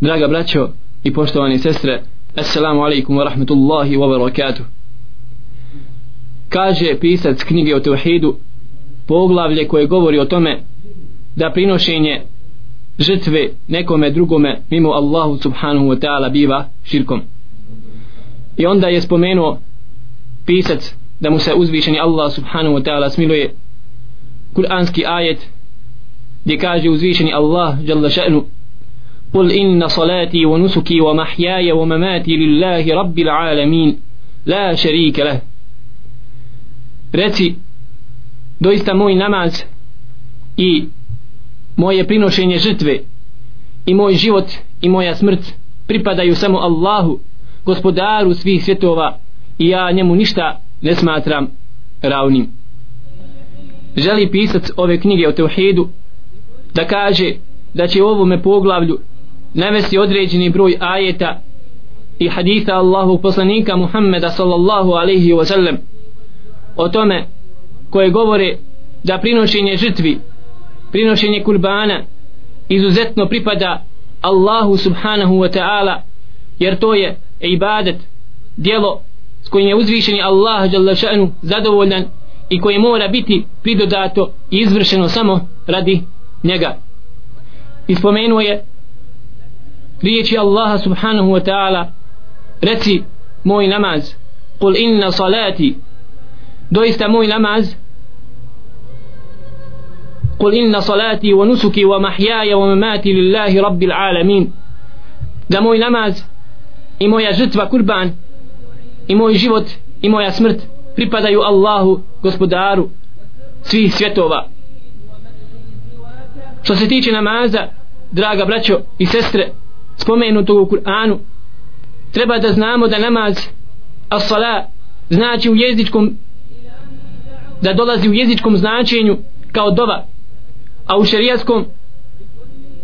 Draga braćo i poštovani sestre, Assalamu alaikum wa rahmatullahi wa barakatuh. Kaže pisac knjige o Teuhidu, poglavlje koje govori o tome da prinošenje žrtve nekome drugome mimo Allahu subhanahu wa ta'ala biva širkom. I onda je spomenuo pisac da mu se uzvišeni Allah subhanahu wa ta'ala smiluje kuranski ajet gdje kaže uzvišeni Allah jalla še'nu قل إن صلاتي ونسكي ومحياي ومماتي لله رب العالمين لا شريك له reci doista moj namaz i moje بنوشيني žrtve i moj život i moja smrt pripadaju samo Allahu, gospodaru svih svjetova i ja njemu ništa ne smatram ravnim. Želi pisac ove knjige o Teuhidu da kaže da će u ovome poglavlju navesti određeni broj ajeta i haditha Allahu poslanika Muhammeda sallallahu alaihi wa sallam o tome koje govore da prinošenje žrtvi prinošenje kurbana izuzetno pripada Allahu subhanahu wa ta'ala jer to je ibadet dijelo s kojim je uzvišeni Allah jalla ša'nu zadovoljan i koje mora biti pridodato i izvršeno samo radi njega. Ispomenuo je riječi Allaha subhanahu wa ta'ala reci moj namaz kul inna salati. Doista moj namaz kul inna salati wa nusuki wa mahjaja wa mamati lillahi rabbil alamin. Da moj namaz i moja žrtva kurban i moj život i moja smrt pripadaju Allahu gospodaru svih svjetova. Što se tiče namaza draga braćo i sestre spomenutog u Kur'anu. Treba da znamo da namaz as-sala znači u jezičkom da dolazi u jezičkom značenju kao dova. A u šerijaskom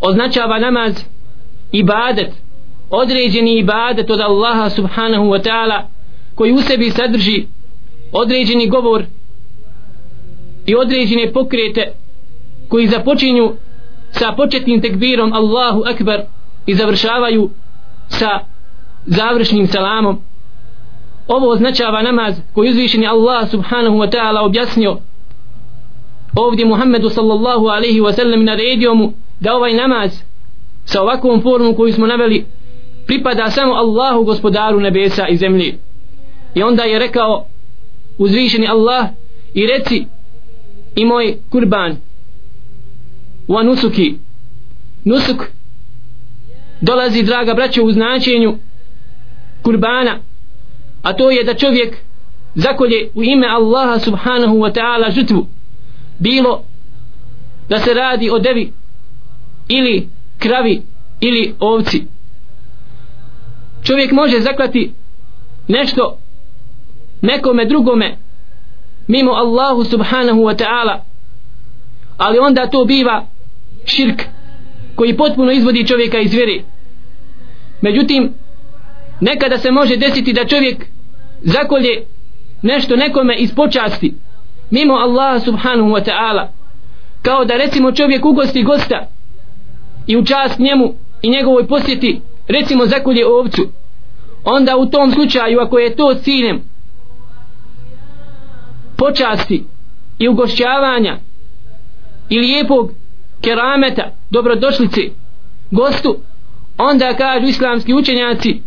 označava namaz ibadet određeni ibadet od Allaha subhanahu wa ta'ala koji u sebi sadrži određeni govor i određene pokrete koji započinju sa početnim tekbirom Allahu akbar i završavaju sa završnim salamom. Ovo označava namaz koji uzvišeni Allah subhanahu wa ta'ala objasnio. Ovdje Muhammedu sallallahu alaihi wa sallam naredio mu da ovaj namaz sa ovakvom formom koju smo naveli pripada samo Allahu gospodaru nebesa i zemlje. I onda je rekao uzvišeni Allah i reci i moj kurban wa nusuki nusuk dolazi draga braćo u značenju kurbana a to je da čovjek zakolje u ime Allaha subhanahu wa ta'ala žrtvu. Bilo da se radi o devi ili kravi ili ovci. Čovjek može zaklati nešto nekome drugome mimo Allahu subhanahu wa ta'ala ali onda to biva širk koji potpuno izvodi čovjeka iz vjere. Međutim nekada se može desiti da čovjek zakolje nešto nekome iz počasti mimo Allaha subhanahu wa ta'ala kao da recimo čovjek ugosti gosta i u čast njemu i njegovoj posjeti recimo zakolje ovcu. Onda u tom slučaju ako je to ciljem počasti i ugošćavanja i lijepog kerameta dobrodošlice gostu onda kažu islamski učenjaci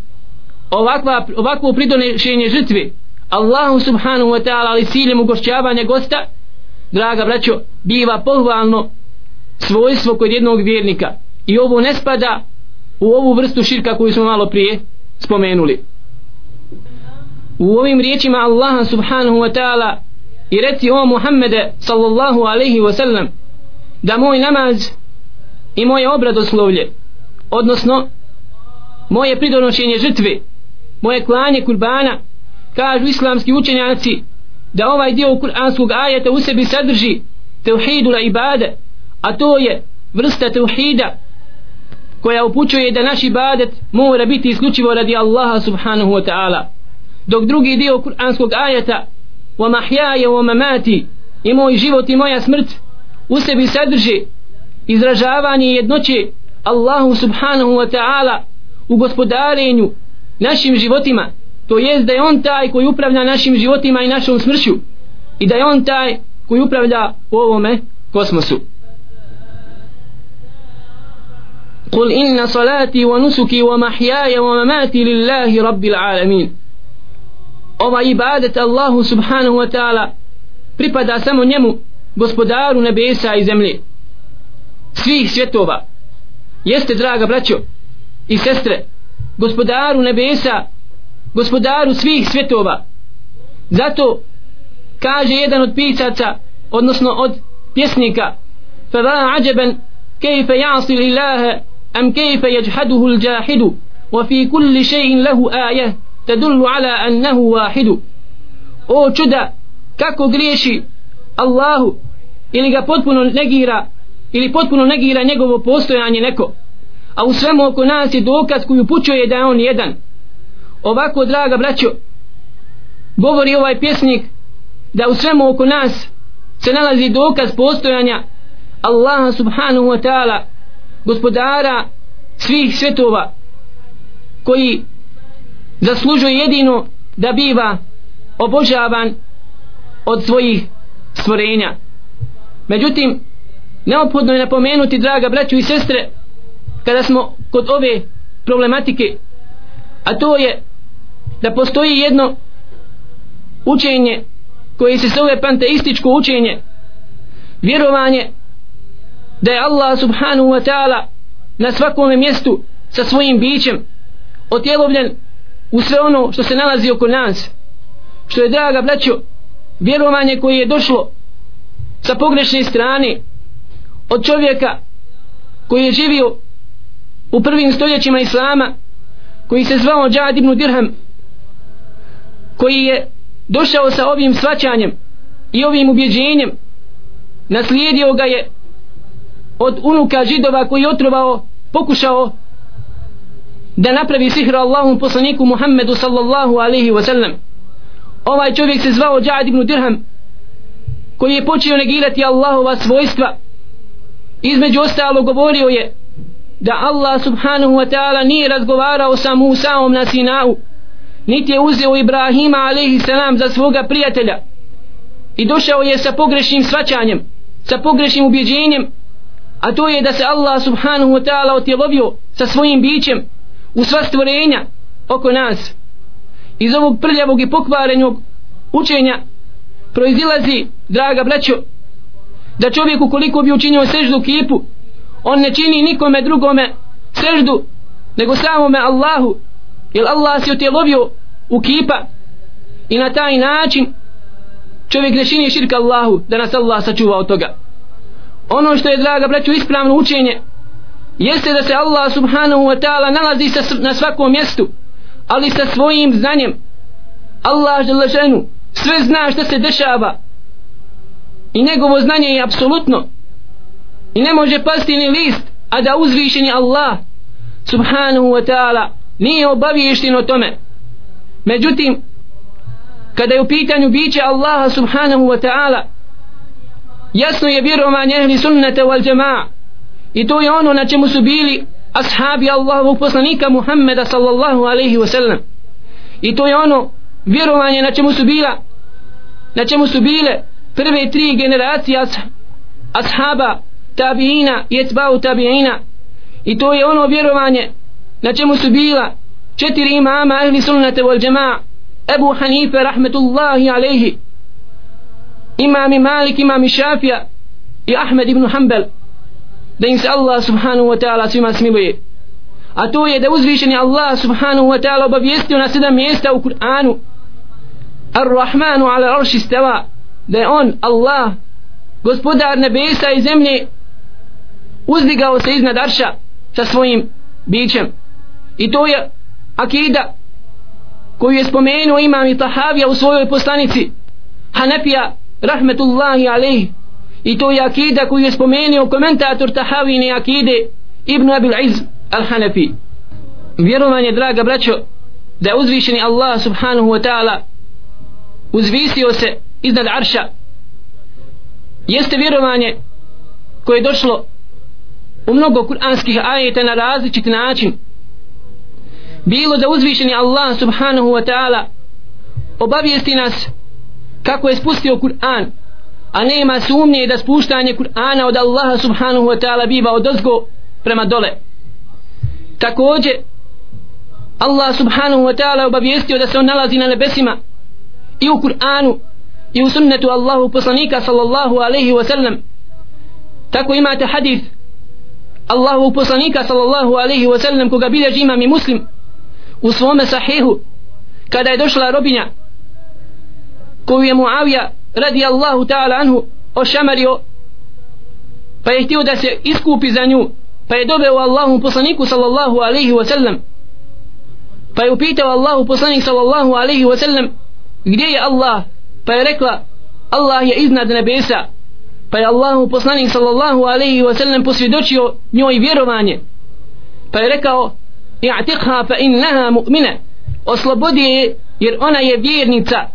ovakva, ovakvo pridonešenje žrtve Allahu subhanahu wa ta'ala ali ciljem ugošćavanja gosta draga braćo biva pohvalno svojstvo kod jednog vjernika. I ovo ne spada u ovu vrstu širka koju smo malo prije spomenuli. U ovim riječima Allaha subhanahu wa ta'ala i reci o Muhammede sallallahu alaihi wa sallam da moj namaz i moje obradoslovlje odnosno moje pridonošenje žrtve moje klanje kurbana kažu islamski učenjaci da ovaj dio kuranskog ajeta u sebi sadrži teuhidu la ibade a to je vrsta teuhida koja upućuje da naš ibadet mora biti isključivo radi Allaha subhanahu wa ta'ala. Dok drugi dio kuranskog ajeta wa mahjaje wa mamati i moj život i moja smrt u sebi sadrži izražavanje jednoće Allahu subhanahu wa ta'ala u gospodarenju našim životima. To jest da je on taj koji upravlja našim životima i našom smrću i da je on taj koji upravlja u ovome kosmosu. قل إن صلاتي ونسكي ومحياي ومماتي لله رب العالمين أو Allahu الله سبحانه وتعالى pripada سمو نيمو gospodaru nebesa i zemlje svih svjetova. Jeste draga braćo i sestre gospodaru nebesa gospodaru svih svjetova. Zato kaže jedan od pisaca odnosno od pjesnika fa va ađeben kejfe jasi lillaha am kejfe jeđhaduhu lđahidu wa fi kulli šein lehu aje tadullu ala annahu wahidu. O čuda kako griješi Allahu ili ga potpuno negira ili potpuno negira njegovo postojanje neko. A u svemu oko nas je dokaz koju upućuje da je on jedan. Ovako draga braćo govori ovaj pjesnik da u svemu oko nas se nalazi dokaz postojanja Allaha subhanahu wa ta'ala gospodara svih svetova koji zaslužuje jedino da biva obožavan od svojih stvorenja. Međutim neophodno je napomenuti draga braću i sestre kada smo kod ove problematike a to je da postoji jedno učenje koje se zove panteističko učenje vjerovanje da je Allah subhanahu wa ta'ala na svakom mjestu sa svojim bićem otjelovljen u sve ono što se nalazi oko nas. Što je draga braćo vjerovanje koje je došlo sa pogrešne strane od čovjeka koji je živio u prvim stoljećima Islama koji se zvao Džad ibn Dirham koji je došao sa ovim svačanjem i ovim ubjeđenjem naslijedio ga je od unuka židova koji je otrovao pokušao da napravi sihr Allahom poslaniku Muhammedu sallallahu alaihi wasallam sallam ovaj čovjek se zvao Džad ibn Dirham koji je počeo negirati Allahova svojstva. Između ostalo govorio je da Allah subhanahu wa ta'ala nije razgovarao sa Musaom na Sinau niti je uzeo Ibrahima alaihi salam za svoga prijatelja. I došao je sa pogrešnim svačanjem sa pogrešnim ubjeđenjem a to je da se Allah subhanahu wa ta'ala otjelovio sa svojim bićem u sva stvorenja oko nas iz ovog prljavog i pokvarenog učenja proizilazi draga braćo da čovjek ukoliko bi učinio seždu kipu on ne čini nikome drugome seždu nego samome Allahu jer Allah se otjelovio u kipa i na taj način čovjek ne čini širka Allahu da nas Allah sačuva od toga. Ono što je draga braćo, ispravno učenje jeste da se Allah subhanahu wa ta'ala nalazi sa, na svakom mjestu ali sa svojim znanjem Allah želešenu sve zna što se dešava. I njegovo znanje je apsolutno. I ne može pasti ni list a da uzvišeni Allah subhanahu wa ta'ala nije obaviješten o tome. Međutim kada je u pitanju biće Allaha subhanahu wa ta'ala jasno je vjerovanje ehli sunnata wal jama'a. I to je ono na čemu su bili ashabi Allahovog poslanika Muhammeda sallallahu alaihi wa sallam i to je ono vjerovanje na čemu su bila na čemu su bile prve tri generacije ashaba tabiina i etbau tabiina. I to je ono vjerovanje na čemu su bila četiri imama ahli sunnata wal jama'a. Ebu Hanife rahmetullahi alaihi imami Malik, imami Šafija i Ahmed ibn Hanbel da im se Allah subhanahu wa ta'ala svima smiluje. A to je da uzvišeni Allah subhanahu wa ta'ala obavijestio na sedam mjesta u Kur'anu. Ar-Rahmanu ala arši stava da je on Allah gospodar nebesa i zemlje uzdigao se iznad arša sa svojim bićem. I to je akida koju je spomenuo imam i Tahavija u svojoj poslanici Hanefija rahmetullahi alejhi i to je akida koju je spomenuo komentator Tahavine akide Ibn Abil Iz al-Hanafi. Vjerovanje draga braćo da je uzvišeni Allah subhanahu wa ta'ala uzvisio se iznad arša jeste vjerovanje koje je došlo u mnogo kuranskih ajeta na različit način. Bilo da uzvišeni Allah subhanahu wa ta'ala obavijesti nas kako je spustio Kur'an a nema sumnje da spuštanje Kur'ana od Allaha subhanahu wa ta'ala biva od ozgo prema dole. Također Allah subhanahu wa ta'ala obavijestio da se on nalazi na nebesima i u Kur'anu i u sunnetu Allahu poslanika sallallahu alaihi wa sallam. Tako imate hadith Allahu poslanika sallallahu alaihi wa sallam koga bilježi imam i muslim u svome sahihu kada je došla robinja koju je Muavija radi Allahu ta'ala anhu ošamario pa je htio da se iskupi za nju pa je doveo Allahu poslaniku sallallahu alaihi wa sallam pa je upitao Allahu poslanik sallallahu alaihi wa sallam gdje je Allah? Pa je rekla Allah je iznad nebesa. Pa je Allahu poslanik sallallahu alaihi wa sallam posvjedočio njoj vjerovanje. Pa je rekao i'tiqha fa innaha mu'mina. Oslobodi je jer ona je vjernica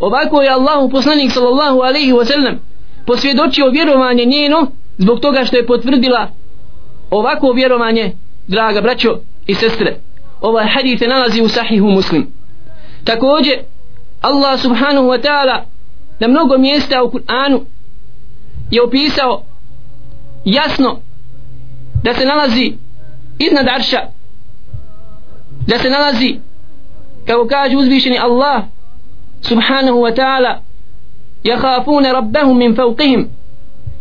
ovako je Allahu poslanik sallallahu alaihi wa sallam posvjedočio vjerovanje njeno zbog toga što je potvrdila ovako vjerovanje draga braćo i sestre. Ovaj hadith se nalazi u sahihu muslim. Također Allah subhanahu wa ta'ala na mnogo mjesta u Kur'anu je opisao jasno da se nalazi iznad arša da se nalazi kako kaže uzvišeni Allah subhanahu wa ta'ala jahafune rabbehum min fauqihim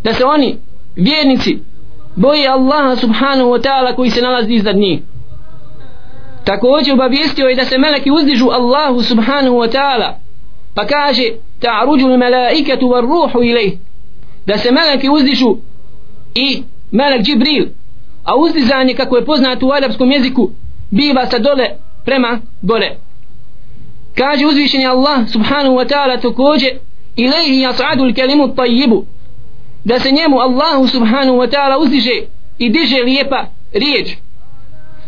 da se oni vjernici boje Allaha subhanahu wa ta'ala koji se nalazi iznad njih. Također obavijestio je da se meleki uzdižu Allahu subhanahu wa ta'ala. Pa kaže ta'ruđu melaiketu var ruhu ilih da se meleki uzdižu i melek Džibril a uzdizanje kako je poznato u arapskom jeziku biva sa dole prema gore kaže uzvišeni Allah subhanahu wa ta'ala također ilaihi jas'adu l-kelimu tajibu da se njemu Allahu subhanahu wa ta'ala uzdiže i diže lijepa riječ.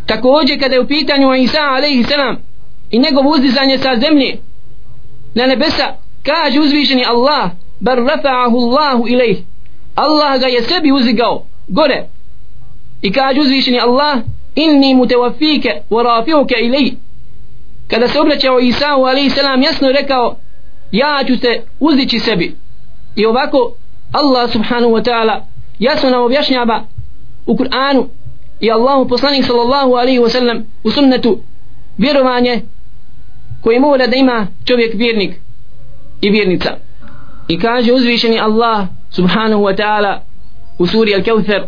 Također kada je u pitanju Isa alaihi salam i njegov uzdizanje sa zemlje na nebesa kaže uzvišeni Allah bar rafa'ahu Allahu ilaih. Allah ga je sebi uzigao gore. I kaže uzvišeni Allah inni mutawafike wa rafi'uke ilaih kada se obraćao Isau alaihi salam jasno je rekao ja ću te uzdići sebi. I ovako Allah subhanahu wa ta'ala jasno nam objašnjava u Kur'anu i Allahu poslanik sallallahu alaihi wa sallam u sunnetu vjerovanje koje mora da ima čovjek vjernik i vjernica. I kaže uzvišeni Allah subhanahu wa ta'ala u suri Al-Kawthar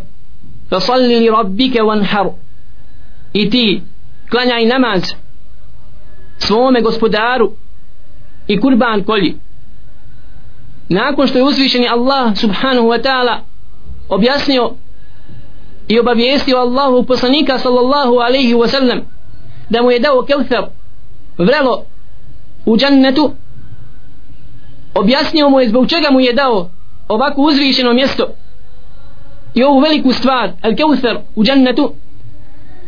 fasalli li rabbike wanhar. I ti klanjaj namaz svome gospodaru i kurban kolji. Nakon što je uzvišeni Allah subhanahu wa ta'ala objasnio i obavijestio Allahu poslanika sallallahu alaihi wa sallam da mu je dao kevthar vrelo u džennetu objasnio mu je zbog čega mu je dao ovako uzvišeno mjesto i ovu veliku stvar al kevthar u džennetu.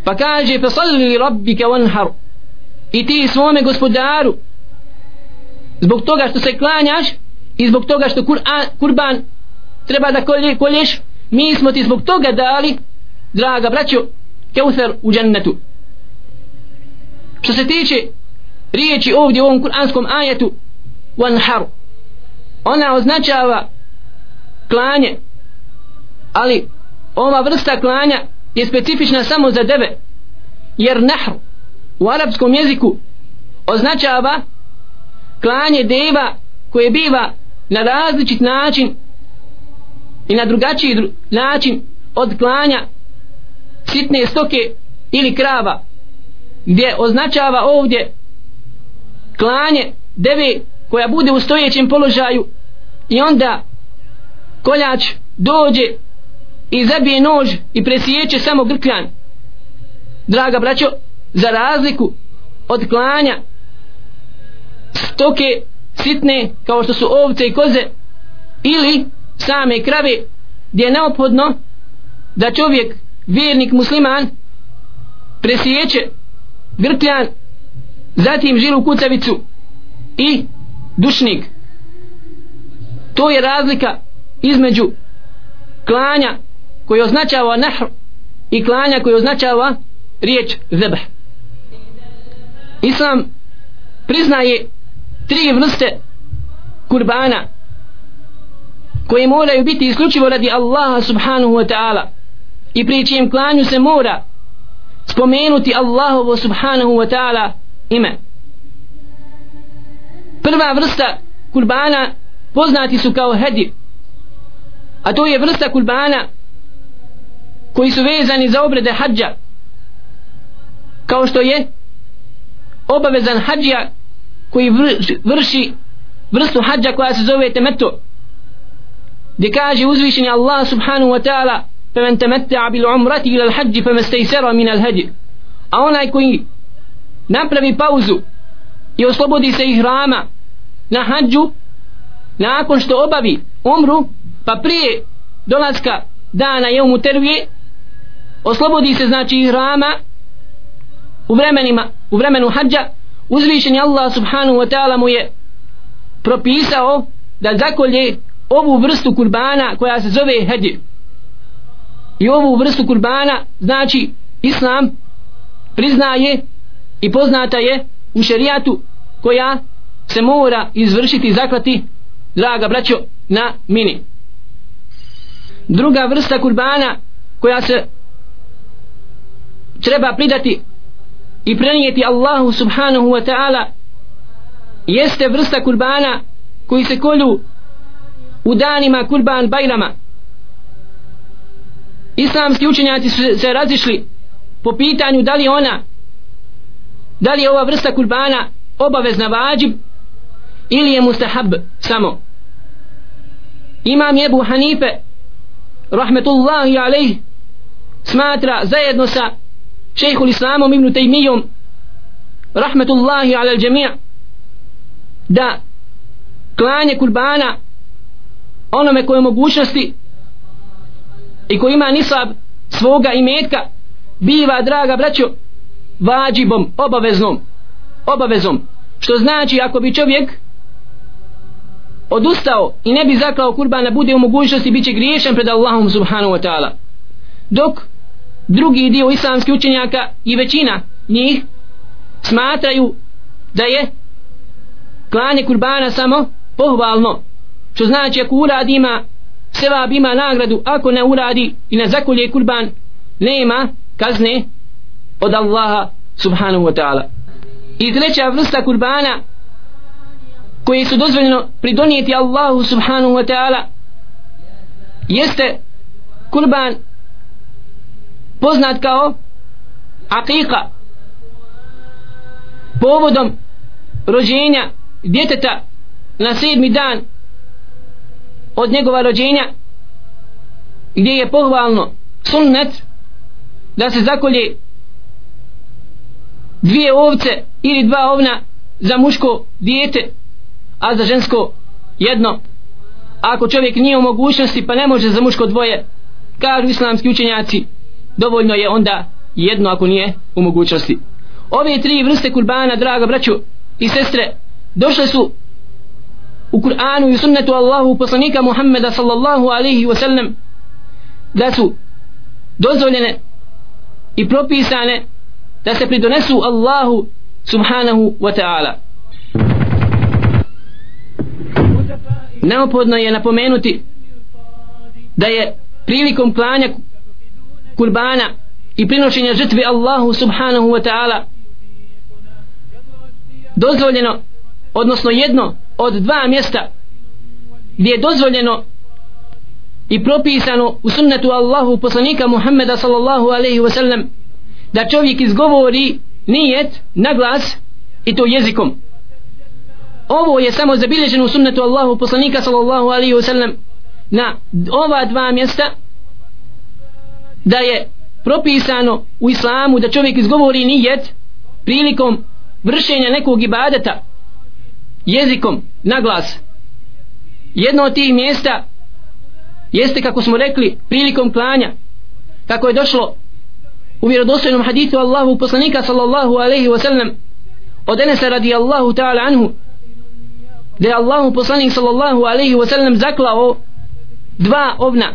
Pa kaže fa salli wanhar i ti svome gospodaru. Zbog toga što se klanjaš i zbog toga što Kur'an, kurban treba da kolje, kolješ mi smo ti zbog toga dali draga braćo keuser u džennetu. Što se tiče riječi ovdje u ovom kuranskom ajetu wanhar ona označava klanje ali ova vrsta klanja je specifična samo za deve jer nahr u arapskom jeziku označava klanje deva koje biva na različit način i na drugačiji način od klanja sitne stoke ili krava gdje označava ovdje klanje deve koja bude u stojećem položaju i onda koljač dođe i zabije nož i presijeće samo grkljan. Draga braćo za razliku od klanja stoke sitne kao što su ovce i koze ili same krave gdje je neophodno da čovjek vjernik musliman presijeće grkljan zatim žilu kucavicu i dušnik. To je razlika između klanja koji označava nahr i klanja koji označava riječ zebah islam priznaje tri vrste kurbana koje moraju biti isključivo radi Allaha subhanahu wa ta'ala. I pri čijem klanju se mora spomenuti Allahovo subhanahu wa ta'ala ime. Prva vrsta kurbana poznati su kao hedi a to je vrsta kurbana koji su vezani za obrede hađa kao što je obavezan hađija koji vrši vrstu hađa koja se zove temetu gdje kaže uzvišenje Allah subhanahu wa ta'ala fe men temete abil umrati ila l'hađi fe mestej sero min l'hađi a onaj koji napravi pauzu i oslobodi se ih rama na hađu nakon što obavi umru pa prije dolaska dana je mu tervije oslobodi se znači ih rama u vremenima u vremenu hađa uzvišeni Allah subhanahu wa ta'ala mu je propisao da zakolje ovu vrstu kurbana koja se zove heđe i ovu vrstu kurbana znači islam priznaje i poznata je u šerijatu koja se mora izvršiti zaklati draga braćo na mini. Druga vrsta kurbana koja se treba pridati i prenijeti Allahu subhanahu wa ta'ala jeste vrsta kurbana koji se kolju u danima kurban bajrama islamski učenjaci su se razišli po pitanju da li ona da li je ova vrsta kurbana obavezna vađib ili je mustahab samo. Imam Jebu Hanife rahmetullahi alaih smatra zajedno sa šejhul islamom ibn Tejmijom rahmetullahi ala džemija da klanje kurbana onome koje mogućnosti i ko ima nisab svoga imetka biva draga braćo vađibom, obaveznom obavezom. Što znači ako bi čovjek odustao i ne bi zaklao kurbana bude u mogućnosti bit će griješan pred Allahom subhanahu wa ta'ala. Dok drugi dio islamskih učenjaka i većina njih smatraju da je klanje kurbana samo pohvalno što znači ako uradi ima sevab ima nagradu ako ne uradi i ne zakolje kurban nema kazne od Allaha subhanahu wa ta'ala. I treća vrsta kurbana koje su dozvoljeno pridonijeti Allahu subhanahu wa ta'ala jeste kurban poznat kao akika povodom rođenja djeteta na sedmi dan od njegova rođenja gdje je pohvalno sunnet da se zakolje dvije ovce ili dva ovna za muško dijete a za žensko jedno. Ako čovjek nije u mogućnosti pa ne može za muško dvoje kažu islamski učenjaci dovoljno je onda jedno ako nije u mogućnosti. Ove tri vrste kurbana draga braću i sestre došle su u Kur'anu i sunnetu Allahu poslanika Muhammeda sallallahu alaihi wa sallam da su dozvoljene i propisane da se pridonesu Allahu subhanahu wa ta'ala. Neophodno je napomenuti da je prilikom klanja kurbana i prinošenja žrtve Allahu subhanahu wa ta'ala dozvoljeno odnosno jedno od dva mjesta gdje je dozvoljeno i propisano u sunnetu Allahu poslanika Muhammeda sallallahu alaihi wa sallam da čovjek izgovori nijet na glas i to jezikom. Ovo je samo zabilježeno u sunnetu Allahu poslanika sallallahu alaihi wa sallam na ova dva mjesta da je propisano u islamu da čovjek izgovori nijet prilikom vršenja nekog ibadeta jezikom na glas. Jedno od tih mjesta jeste kako smo rekli prilikom klanja. Kako je došlo u vjerodostojnom hadithu Allahu poslanika sallallahu alaihi wasallam od Enesa radijallahu ta'ala anhu da je Allahu poslanik sallallahu alaihi wasallam zaklao dva ovna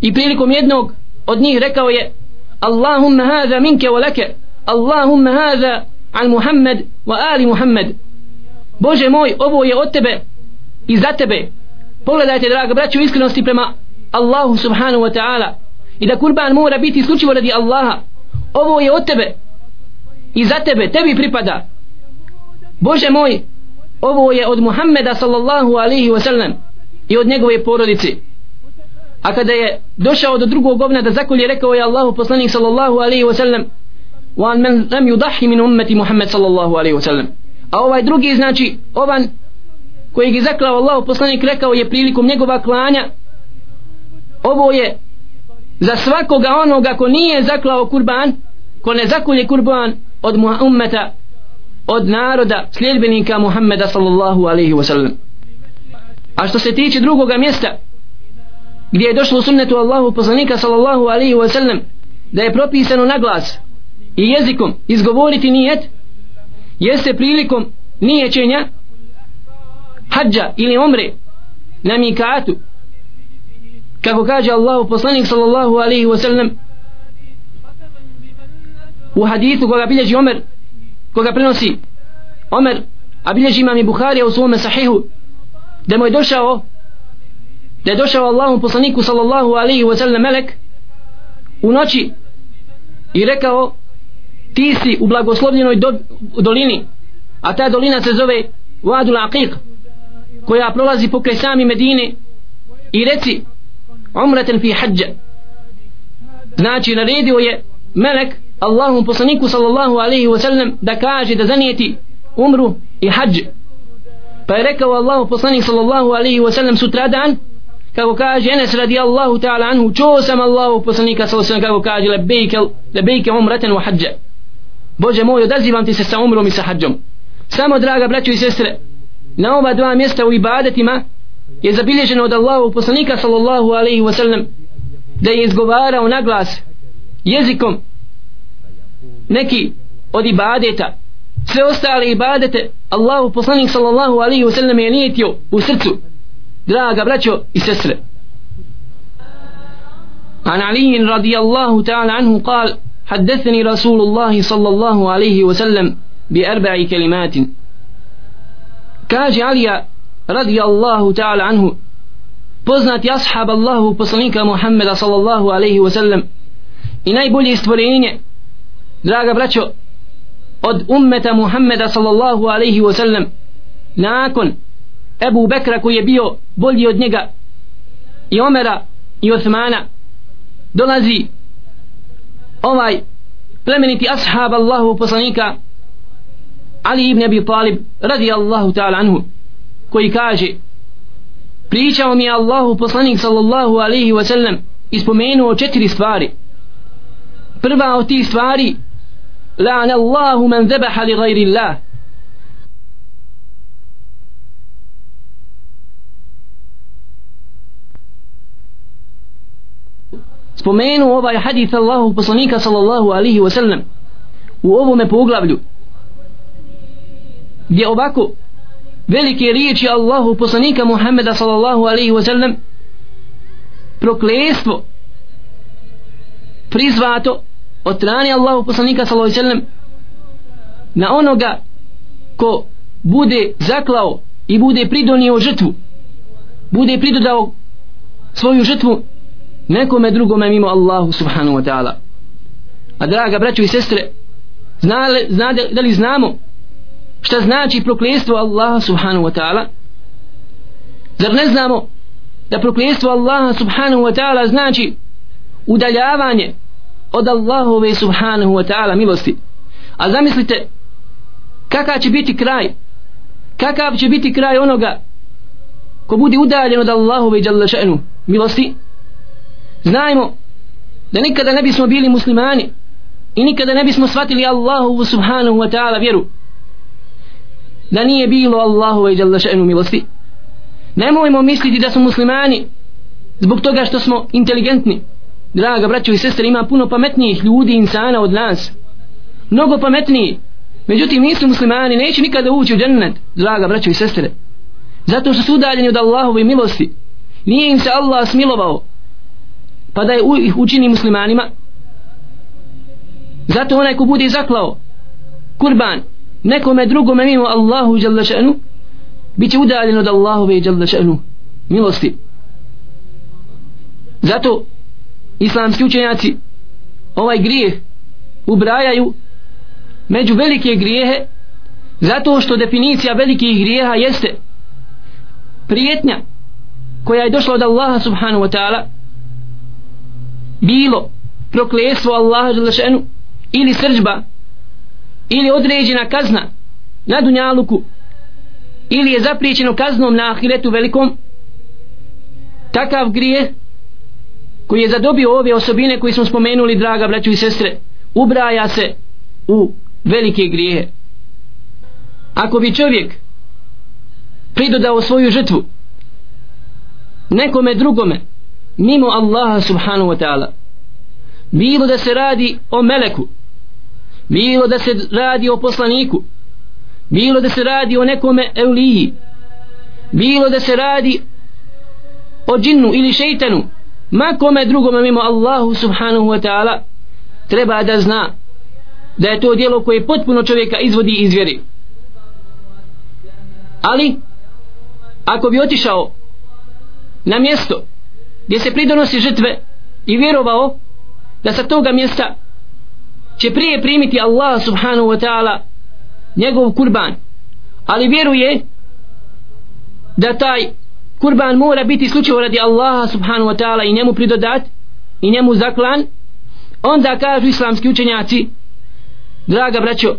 i prilikom jednog od njih rekao je Allahumma hada minke wa lake Allahumma hadha al Muhammed wa ali Muhammed. Bože moj ovo je od tebe i za tebe. Pogledajte draga braću iskrenosti prema Allahu subhanahu wa ta'ala i da kurban mora biti isključivo radi Allaha. Ovo je od tebe i za tebe tebi pripada. Bože moj ovo je od Muhammeda sallallahu alaihi wa sallam i od njegove porodice a kada je došao do drugog ovna da zakolje rekao je Allahu poslanik sallallahu alaihi wa sallam wa an man lam yudahi min ummeti Muhammed sallallahu alaihi wa sallam. A ovaj drugi znači ovan koji je zaklao Allahu poslanik rekao je prilikom njegova klanja ovo je za svakoga onoga ko nije zaklao kurban ko ne zakolje kurban od ummeta od naroda sljedbenika Muhammeda sallallahu alaihi wa sallam. A što se tiče drugoga mjesta gdje je došlo u sunnetu Allahu poslanika sallallahu alaihi wa sallam da je propisano na glas i jezikom izgovoriti nijet jeste prilikom nijećenja hađa ili omre na mikatu. Kako kaže Allahu poslanik sallallahu alaihi wa sallam u hadithu koga bilježi Omer koga prenosi Omer a bilježi imam i Buharija u svome sahihu da mu je došao da je došao Allahom poslaniku sallallahu alaihi wa sallam melek u noći i rekao ti si u blagoslovljenoj do, dolini a ta dolina se zove Wadul Aqiq koja prolazi pokraj sami Medine i reci umraten fi hađa. Znači naredio je melek Allahom poslaniku sallallahu alaihi wa sallam da kaže da zanijeti umru i hađ. Pa je rekao Allahom poslanik sallallahu alaihi wa sallam sutradan kako kaže Enes radijallahu ta'ala anhu čuo sam Allahu poslanika sallallahu alaihi kako kaže lebejke, lebejke umraten wa hađa Bože moj odazivam ti se sa umrom i sa hađom. Samo draga braćo i sestre na ova dva mjesta u ibadetima je zabilježeno od Allahu poslanika sallallahu alaihi ve sellem da je izgovarao na glas jezikom neki od ibadeta. Sve ostale ibadete Allahu poslanik sallallahu alaihi ve sellem je nijetio u srcu draga braćo i sestre. عن علي رضي الله تعالى عنه قال حدثني رسول الله صلى الله عليه وسلم بأربع كلمات كاج علي رضي الله تعالى عنه poznati ashab Allahu poslanika Muhammeda sallallahu alaihi wasallam i najbolji stvorenje draga braćo od ummeta Muhammeda sallallahu alaihi wasallam nakon Ebu Bekra koji je bio bolji od njega i Omera i Osmana dolazi ovaj plemeniti ashab Allahu poslanika Ali ibn Abi Talib radi Allahu ta'ala anhu koji kaže pričao mi je Allahu poslanik sallallahu alaihi wa sallam ispomenuo četiri stvari. Prva od tih stvari la'an Allahu man zebaha li gajri Allah. Spomenuo ovaj hadith Allahu poslanika sallallahu alihi wasallam u ovome poglavlju gdje ovako velike riječi Allahu poslanika Muhammeda sallallahu alaihi wasallam proklestvo prizvato od strane Allahu poslanika sallallahu alaihi wasallam na onoga ko bude zaklao i bude pridonio žrtvu bude pridodao svoju žrtvu nekome drugome mimo Allahu subhanahu wa ta'ala. A draga braćo i sestre zna li, zna da li znamo šta znači prokletstvo Allaha subhanahu wa ta'ala? Zar ne znamo da prokletstvo Allaha subhanahu wa ta'ala znači udaljavanje od Allahove subhanahu wa ta'ala milosti? A zamislite kakav će biti kraj kakav će biti kraj onoga ko bude udaljen od Allahove milosti? Znajmo da nikada ne bismo bili muslimani i nikada ne bismo shvatili Allahu subhanahu wa ta'ala vjeru. Da nije bilo Allahu i jalla še'nu milosti. Nemojmo misliti da smo muslimani zbog toga što smo inteligentni. Draga braćo i sestre ima puno pametnijih ljudi insana od nas. Mnogo pametniji. Međutim nisu muslimani neće nikada ući u džennet draga braćo i sestre. Zato što su udaljeni od Allahove milosti. Nije im se Allah smilovao pa da je ih učini muslimanima. Zato onaj ko bude zaklao kurban nekome drugome mimo Allahu jalla še'nu bit će udaljen od Allahove jalla še'nu milosti. Zato islamski učenjaci ovaj grijeh ubrajaju među velike grijehe zato što definicija velikih grijeha jeste prijetnja koja je došla od Allaha subhanahu wa ta'ala bilo proklestvo Allaha Đelešenu ili srđba ili određena kazna na dunjaluku ili je zapriječeno kaznom na ahiretu velikom takav grije koji je zadobio ove osobine koje smo spomenuli draga braću i sestre ubraja se u velike grijehe. Ako bi čovjek pridodao svoju žrtvu nekome drugome mimo Allaha subhanahu wa ta'ala. Bilo da se radi o meleku bilo da se radi o poslaniku bilo da se radi o nekome euliji bilo da se radi o džinnu ili šeitanu ma kome drugome mimo Allahu subhanahu wa ta'ala treba da zna da je to dijelo koje potpuno čovjeka izvodi iz vjeri ali ako bi otišao na mjesto gdje se pridonosi žrtve i vjerovao da sa toga mjesta će prije primiti Allah subhanahu wa ta'ala njegov kurban. Ali vjeruje da taj kurban mora biti slučaj radi Allaha subhanahu wa ta'ala i njemu pridodat i njemu zaklan. Onda kažu islamski učenjaci draga braćo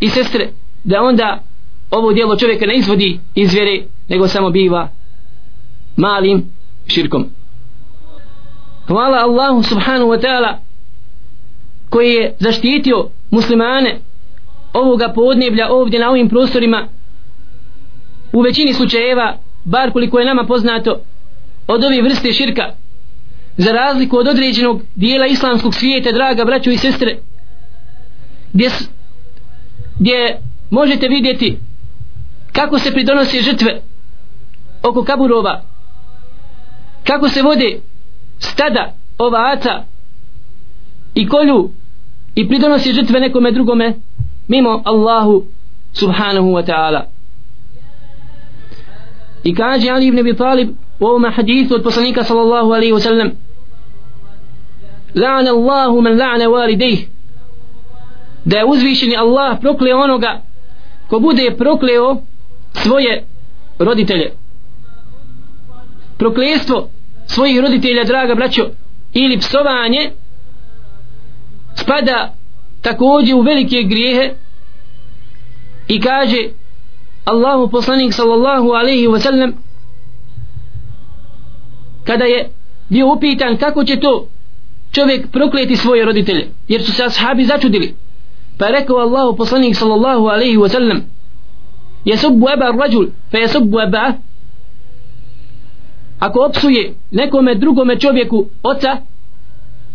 i sestre da onda ovo dijelo čovjeka ne izvodi iz vjere nego samo biva malim širkom hvala Allahu subhanahu wa ta'ala koji je zaštitio muslimane ovoga podneblja ovdje na ovim prostorima. U većini slučajeva bar koliko je nama poznato od ove vrste širka za razliku od određenog dijela islamskog svijeta draga braćo i sestre gdje, gdje možete vidjeti kako se pridonose žrtve oko kaburova kako se vode stada ovaca i kolju i pridonosi žrtve nekome drugome mimo Allahu subhanahu wa ta'ala. I kaže Ali ibn Abi Talib u ovom hadithu od poslanika sallallahu alaihi wa sallam la'ana Allahu man la'ana walidejh da je uzvišeni Allah prokleo onoga ko bude prokleo svoje roditelje. Proklestvo svojih roditelja draga braćo ili psovanje spada također u velike grijehe i kaže Allahu poslanik sallallahu alaihi wa sallam kada je bio upitan kako će to čovjek prokleti svoje roditelje jer su se ashabi začudili. Pa rekao Allahu poslanik sallallahu alaihi wa sallam jesubbu eba rađul fe jesubbu eba ako opsuje nekome drugome čovjeku oca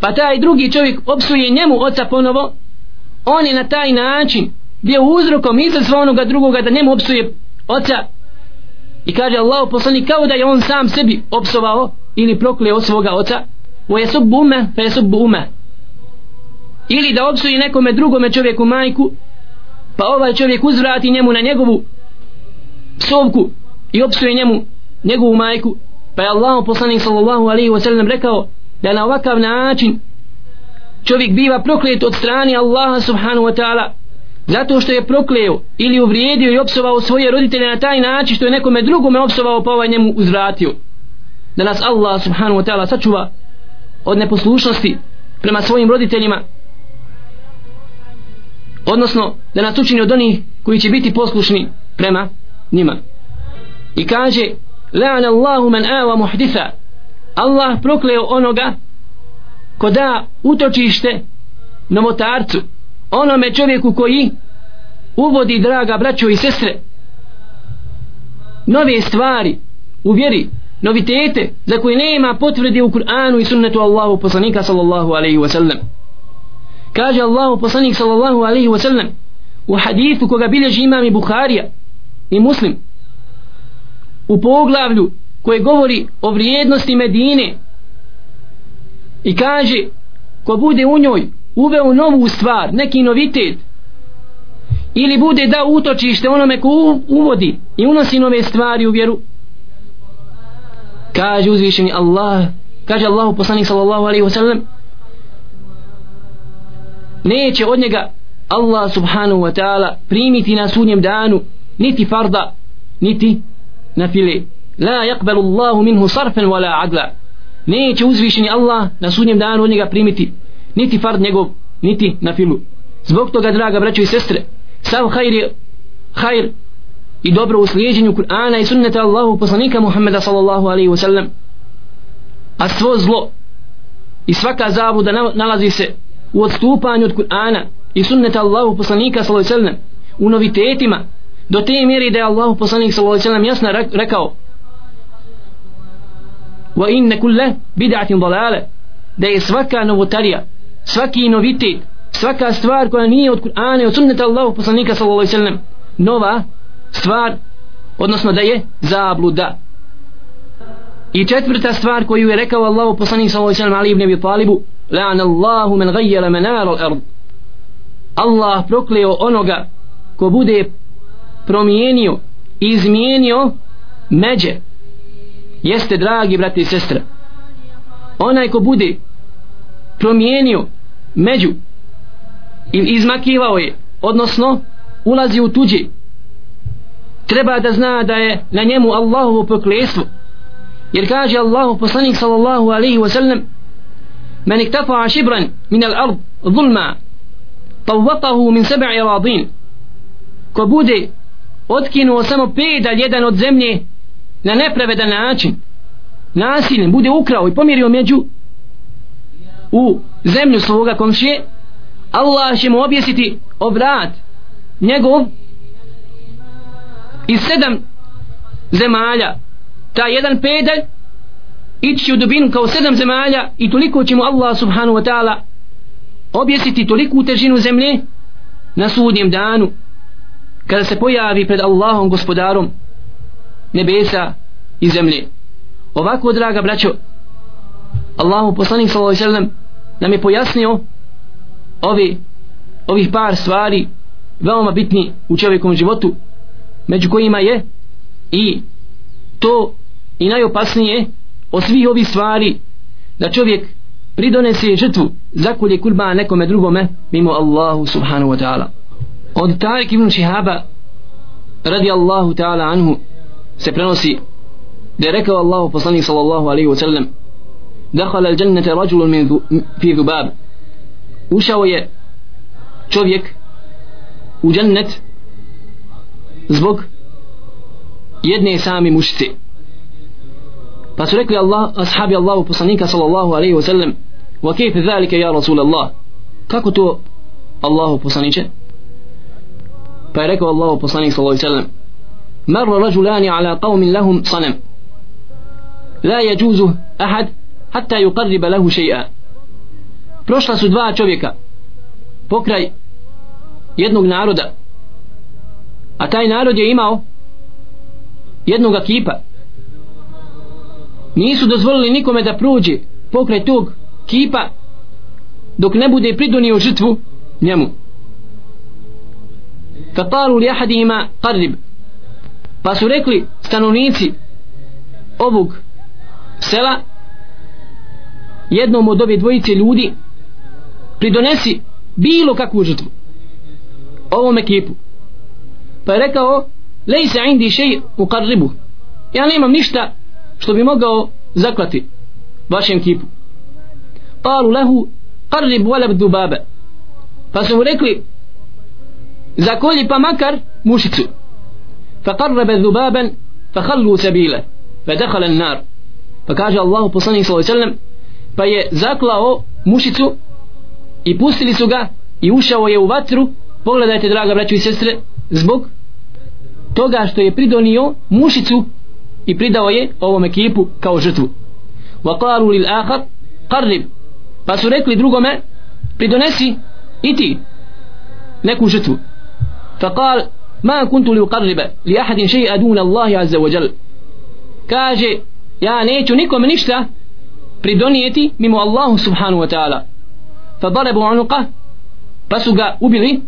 pa taj drugi čovjek opsuje njemu oca ponovo on je na taj način bio uzrokom izazva onoga drugoga da njemu opsuje oca. I kaže Allah poslani kao da je on sam sebi opsovao ili prokleo svoga oca. O je bume ume pa je ili da opsuje nekome drugome čovjeku majku pa ovaj čovjek uzvrati njemu na njegovu psovku i opsuje njemu njegovu majku pa je Allah poslanik sallallahu alaihi wa sallam rekao da na ovakav način čovjek biva proklet od strani Allaha subhanahu wa ta'ala zato što je prokleo ili uvrijedio i opsovao svoje roditelje na taj način što je nekome drugome opsovao pa ovaj njemu uzvratio. Da nas Allah subhanahu wa ta'ala sačuva od neposlušnosti prema svojim roditeljima odnosno da nas učini od onih koji će biti poslušni prema njima. I kaže la'ana Allahu man awa muhditha. Allah prokleo onoga ko da utočište novotarcu onome čovjeku koji uvodi draga braćo i sestre nove stvari u vjeri novitete za koje nema potvrde u Kur'anu i sunnetu Allahu poslanika sallallahu alaihi wa sallam. Kaže Allahu poslanik sallallahu alaihi wa sallam u hadithu koga bilježi imam i Bukharija i Muslim u poglavlju koje govori o vrijednosti Medine i kaže ko bude u njoj uveo novu stvar, neki novitet ili bude da utočište onome ko uvodi i unosi nove stvari u vjeru kaže uzvišeni Allah kaže Allah poslanik sallallahu alaihi wasallam neće od njega Allah subhanahu wa ta'ala primiti na sudnjem danu niti farda niti na file la yakbalu Allahu minhu sarfan wala adla. Neće uzvišeni Allah na sudnjem danu od njega primiti niti fard njegov niti na filu. Zbog toga draga braćo i sestre sav hajr je hajr i dobro u slijedjenju Kur'ana i sunneta Allahu poslanika Muhammeda sallallahu alaihi wa sallam. A svo zlo i svaka zabuda nalazi se u odstupanju od Kur'ana i sunneta Allahu poslanika sallallahu alaihi wa sallam u novitetima do te mjeri da je Allahu poslanik sallallahu alaihi ve sallam jasno rekao wa inne kulle bid'atin dalale da je svaka novotarija svaki novitet svaka stvar koja nije od Kur'ana i od sunneta Allahu poslanika sallallahu alaihi ve sallam nova stvar odnosno da je zabluda. I četvrta stvar koju je rekao Allah poslanik sallallahu alejhi ve sellem Ali ibn Abi Talibu la'an Allahu man ghayyara manar al-ard. Allah prokleo onoga ko bude promijenio izmijenio međe. Jeste dragi brati i sestre onaj ko bude promijenio među i izmakivao je odnosno ulazi u tuđi treba da zna da je na njemu Allahovo proklestvo jer kaže Allahu poslanik sallallahu alaihi wa sallam man iktafa šibran min al ard zulma tawvatahu min seba'i radin. Ko bude otkinuo samo pedalj jedan od zemlje na nepravedan način. Nasiljem bude ukrao i pomjerio među u zemlju svoga komšije. Allah će mu objesiti obrat njegov iz sedam zemalja. Ta jedan pedalj ići u dubinu kao sedam zemalja i toliko će mu Allah subhanahu wa ta'ala objesiti toliku težinu zemlje na sudnjem danu kada se pojavi pred Allahom gospodarom nebesa i zemlje. Ovako draga braćo Allahu poslanik sallallahu alejhi ve sellem nam je pojasnio ovi ovih par stvari veoma bitni u čovjekovom životu među kojima je i to i najopasnije od svih ovih stvari da čovjek pridonese žrtvu zakulje kurba nekome drugome mimo Allahu subhanahu wa ta'ala od Tarik ibn Šihaba radi Allahu ta'ala anhu se prenosi da je rekao Allahu poslanik sallallahu alaihi wa sallam dakhala al jannata rajulun min fi dhubab. Ušao je čovjek u džennet zbog jedne same mušice pa su rekli Allah, ashabi Allahu poslanika sallallahu alaihi wa sallam wa kejfe zalike ja Rasul Allah kako to Allahu poslaniće? pa je rekao Allah poslanik sallahu sallam marra rajulani ala qavmin lahum sanem la je džuzuh ahad hatta ju qarriba lahu šeja prošla su dva čovjeka pokraj jednog naroda a taj narod je imao jednog kipa. Nisu dozvolili nikome da pruđe pokraj tog kipa dok ne bude pridunio žrtvu njemu. فقالوا لأحدهما قرب qarrib. Pa su rekli stanovnici ovog sela jednom od ove dvojice ljudi pridonesi bilo kakvu žrtvu ovom ekipu pa je rekao lejse indi šej u karribu ja nemam ništa što bi mogao zaklati vašem kipu qalu lehu qarrib walab dubabe pa su mu rekli zakolji pa makar mušicu. Fa qarrabe dubaben fa fadakhala an-nar. Pa kaže Allahu poslanik sallallahu alejhi ve sellem pa je zaklao mušicu i pustili su ga i ušao je u vatru. Pogledajte draga braćo i sestre zbog toga što je pridonio mušicu i pridao je ovom ekipu kao žrtvu. Wa qalu lil akhar qarrib. Pa su rekli drugome pridonesi i ti neku žrtvu fa qal ma kuntu li uqarriba li ahadin shay'a duna Allah azza wa jal kaže ja neću nikome ništa pridonijeti mimo Allahu subhanahu wa ta'ala. Fa darabu unuqa pa su ga ubili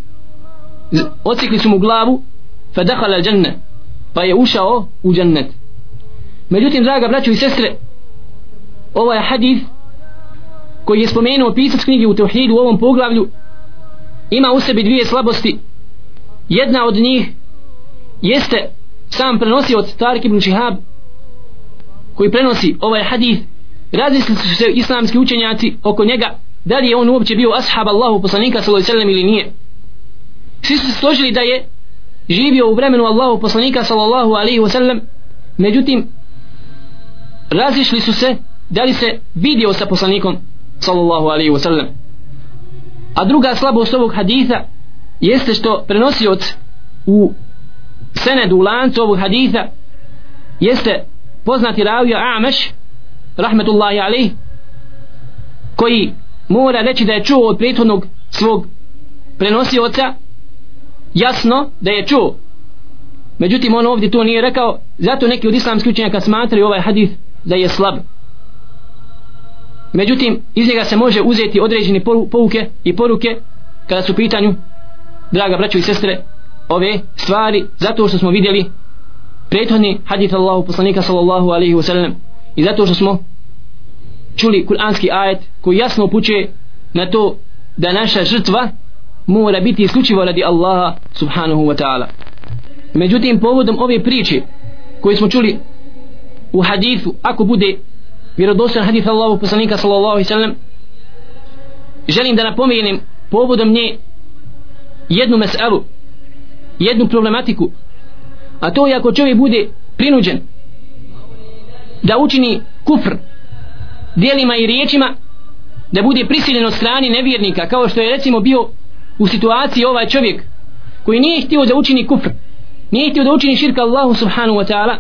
ocikli su mu glavu fa dakhala al janna pa je ušao u džennet. Međutim draga braćo i sestre ovaj hadith koji je spomenuo pisac knjige u Teuhidu u ovom poglavlju ima u sebi dvije slabosti jedna od njih jeste sam prenosio od Tarik ibn Šihab koji prenosi ovaj hadith. Razmislili su se islamski učenjaci oko njega da li je on uopće bio ashab Allahu poslanika sallallahu alejhi ili nije. Svi su složili da je živio u vremenu Allahu poslanika sallallahu alejhi ve sellem međutim razišli su se da li se vidio sa poslanikom sallallahu alejhi ve sellem a druga slabost ovog haditha jeste što prenosioc u senedu u lancu ovog haditha jeste poznati ravija Ameš rahmetullahi alejhi koji mora reći da je čuo od prethodnog svog prenosioca jasno da je čuo. Međutim on ovdje to nije rekao zato neki od islamskih učenjaka smatraju ovaj hadith da je slab. Međutim iz njega se može uzeti određene pouke i poruke kada su pitanju draga braćo i sestre ove stvari zato što smo vidjeli prethodni hadith Allahu poslanika sallallahu alaihi wasallam i zato što smo čuli kuranski ajet koji jasno upućuje na to da naša žrtva mora biti isključivo radi Allaha subhanahu wa ta'ala. Međutim povodom ove priče koje smo čuli u hadithu ako bude vjerodostan hadith Allahu poslanika sallallahu alaihi wasallam želim da napomenem povodom nje jednu meselu jednu problematiku a to je ako čovjek bude prinuđen da učini kufr dijelima i riječima da bude prisiljen od strani nevjernika kao što je recimo bio u situaciji ovaj čovjek koji nije htio da učini kufr nije htio da učini širka Allahu subhanahu wa ta'ala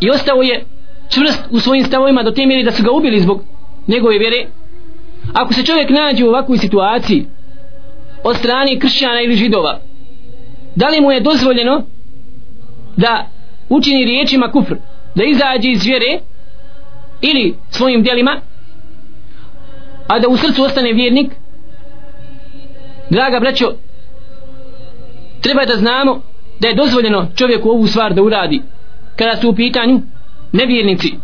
i ostao je čvrst u svojim stavovima do te mjeri da su ga ubili zbog njegove vjere. Ako se čovjek nađe u ovakvoj situaciji od strani kršćana ili židova. Da li mu je dozvoljeno da učini riječima kufr da izađe iz vjere ili svojim dijelima a da u srcu ostane vjernik? Draga braćo treba da znamo da je dozvoljeno čovjeku ovu stvar da uradi kada su u pitanju nevjernici.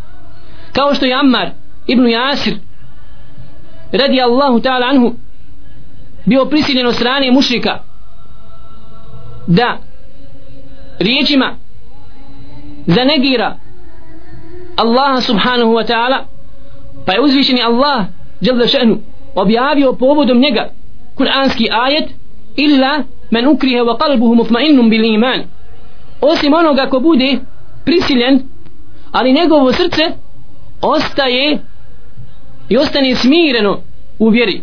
Kao što je Ammar ibn Jasir radi Allahu ta'ala anhu bio prisiljen od strane mušrika. Da. Riječima. Zanegira Allaha subhanahu wa ta'ala. Pa je uzvišeni Allah jalla še'nu objavio povodom njega kuranski ajet illa men ukrihe wa qalbuhu mutmainnum bil iman. Osim onoga ko bude prisiljen ali njegovo srce ostaje i ostane smireno u vjeri.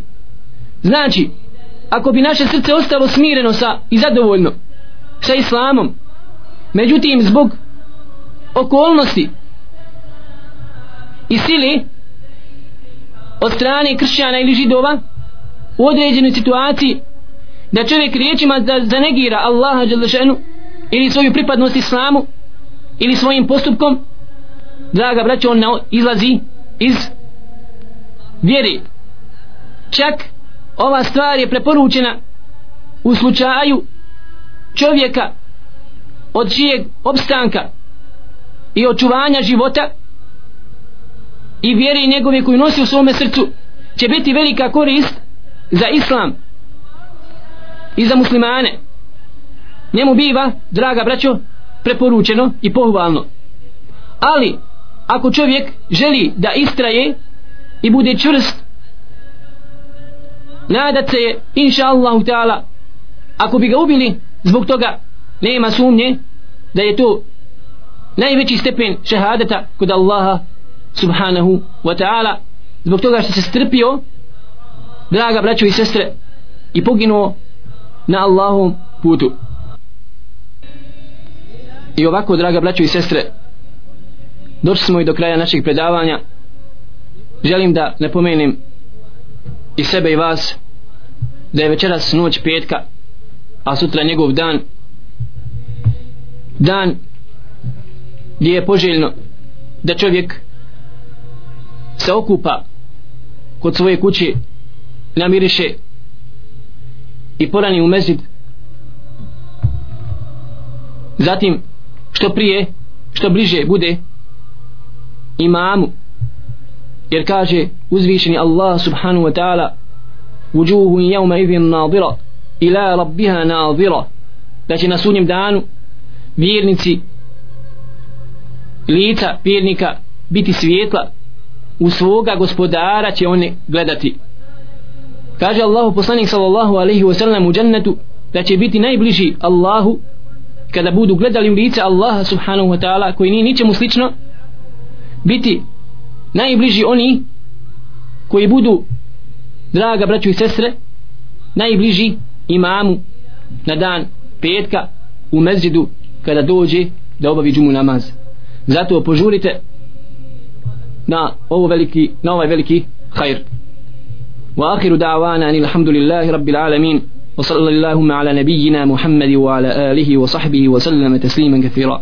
Znači ako bi naše srce ostalo smireno sa i zadovoljno sa islamom međutim zbog okolnosti i sili od strane kršćana ili židova u određenoj situaciji da čovjek riječima da zanegira Allaha Đalešenu ili svoju pripadnost islamu ili svojim postupkom draga braćo on izlazi iz vjeri čak ova stvar je preporučena u slučaju čovjeka od čijeg opstanka i očuvanja života i vjere njegove koju nosi u svome srcu će biti velika korist za islam i za muslimane. Njemu biva draga braćo preporučeno i pohvalno. Ali ako čovjek želi da istraje i bude čvrst nadat se je inša Allahu ta'ala ako bi ga ubili zbog toga nema sumnje da je to najveći stepen šehadeta kod Allaha subhanahu wa ta'ala. Zbog toga što se strpio draga braćo i sestre i poginuo na Allahom putu. I ovako draga braćo i sestre došli smo i do kraja našeg predavanja. Želim da napomenem i sebe i vas da je večeras noć petka a sutra njegov dan. Dan gdje je poželjno da čovjek se okupa kod svoje kuće namiriše i porani u mezid. Zatim što prije što bliže bude imamu jer kaže uzvišeni Allah subhanahu wa ta'ala wujuhu yawma idhin nadira ila rabbiha nadira. Da će na sudnjem danu vjernici lica vjernika biti svijetla u svoga gospodara će one gledati. Kaže Allahu poslanik sallallahu alaihi wa sallam u džennetu da će biti najbliži Allahu kada budu gledali u lice Allaha subhanahu wa ta'ala koji nije ničemu slično biti najbliži oni koji budu draga braću i sestre najbliži imamu na dan petka u mezđidu kada dođe da obavi džumu namaz. Zato požurite na ovo veliki na ovaj veliki hajr. Wa akhiru da'wana الحمد لله rabbil alamin. Wa sallallahu ala nabiyyina محمد wa ala alihi wa sahbihi wa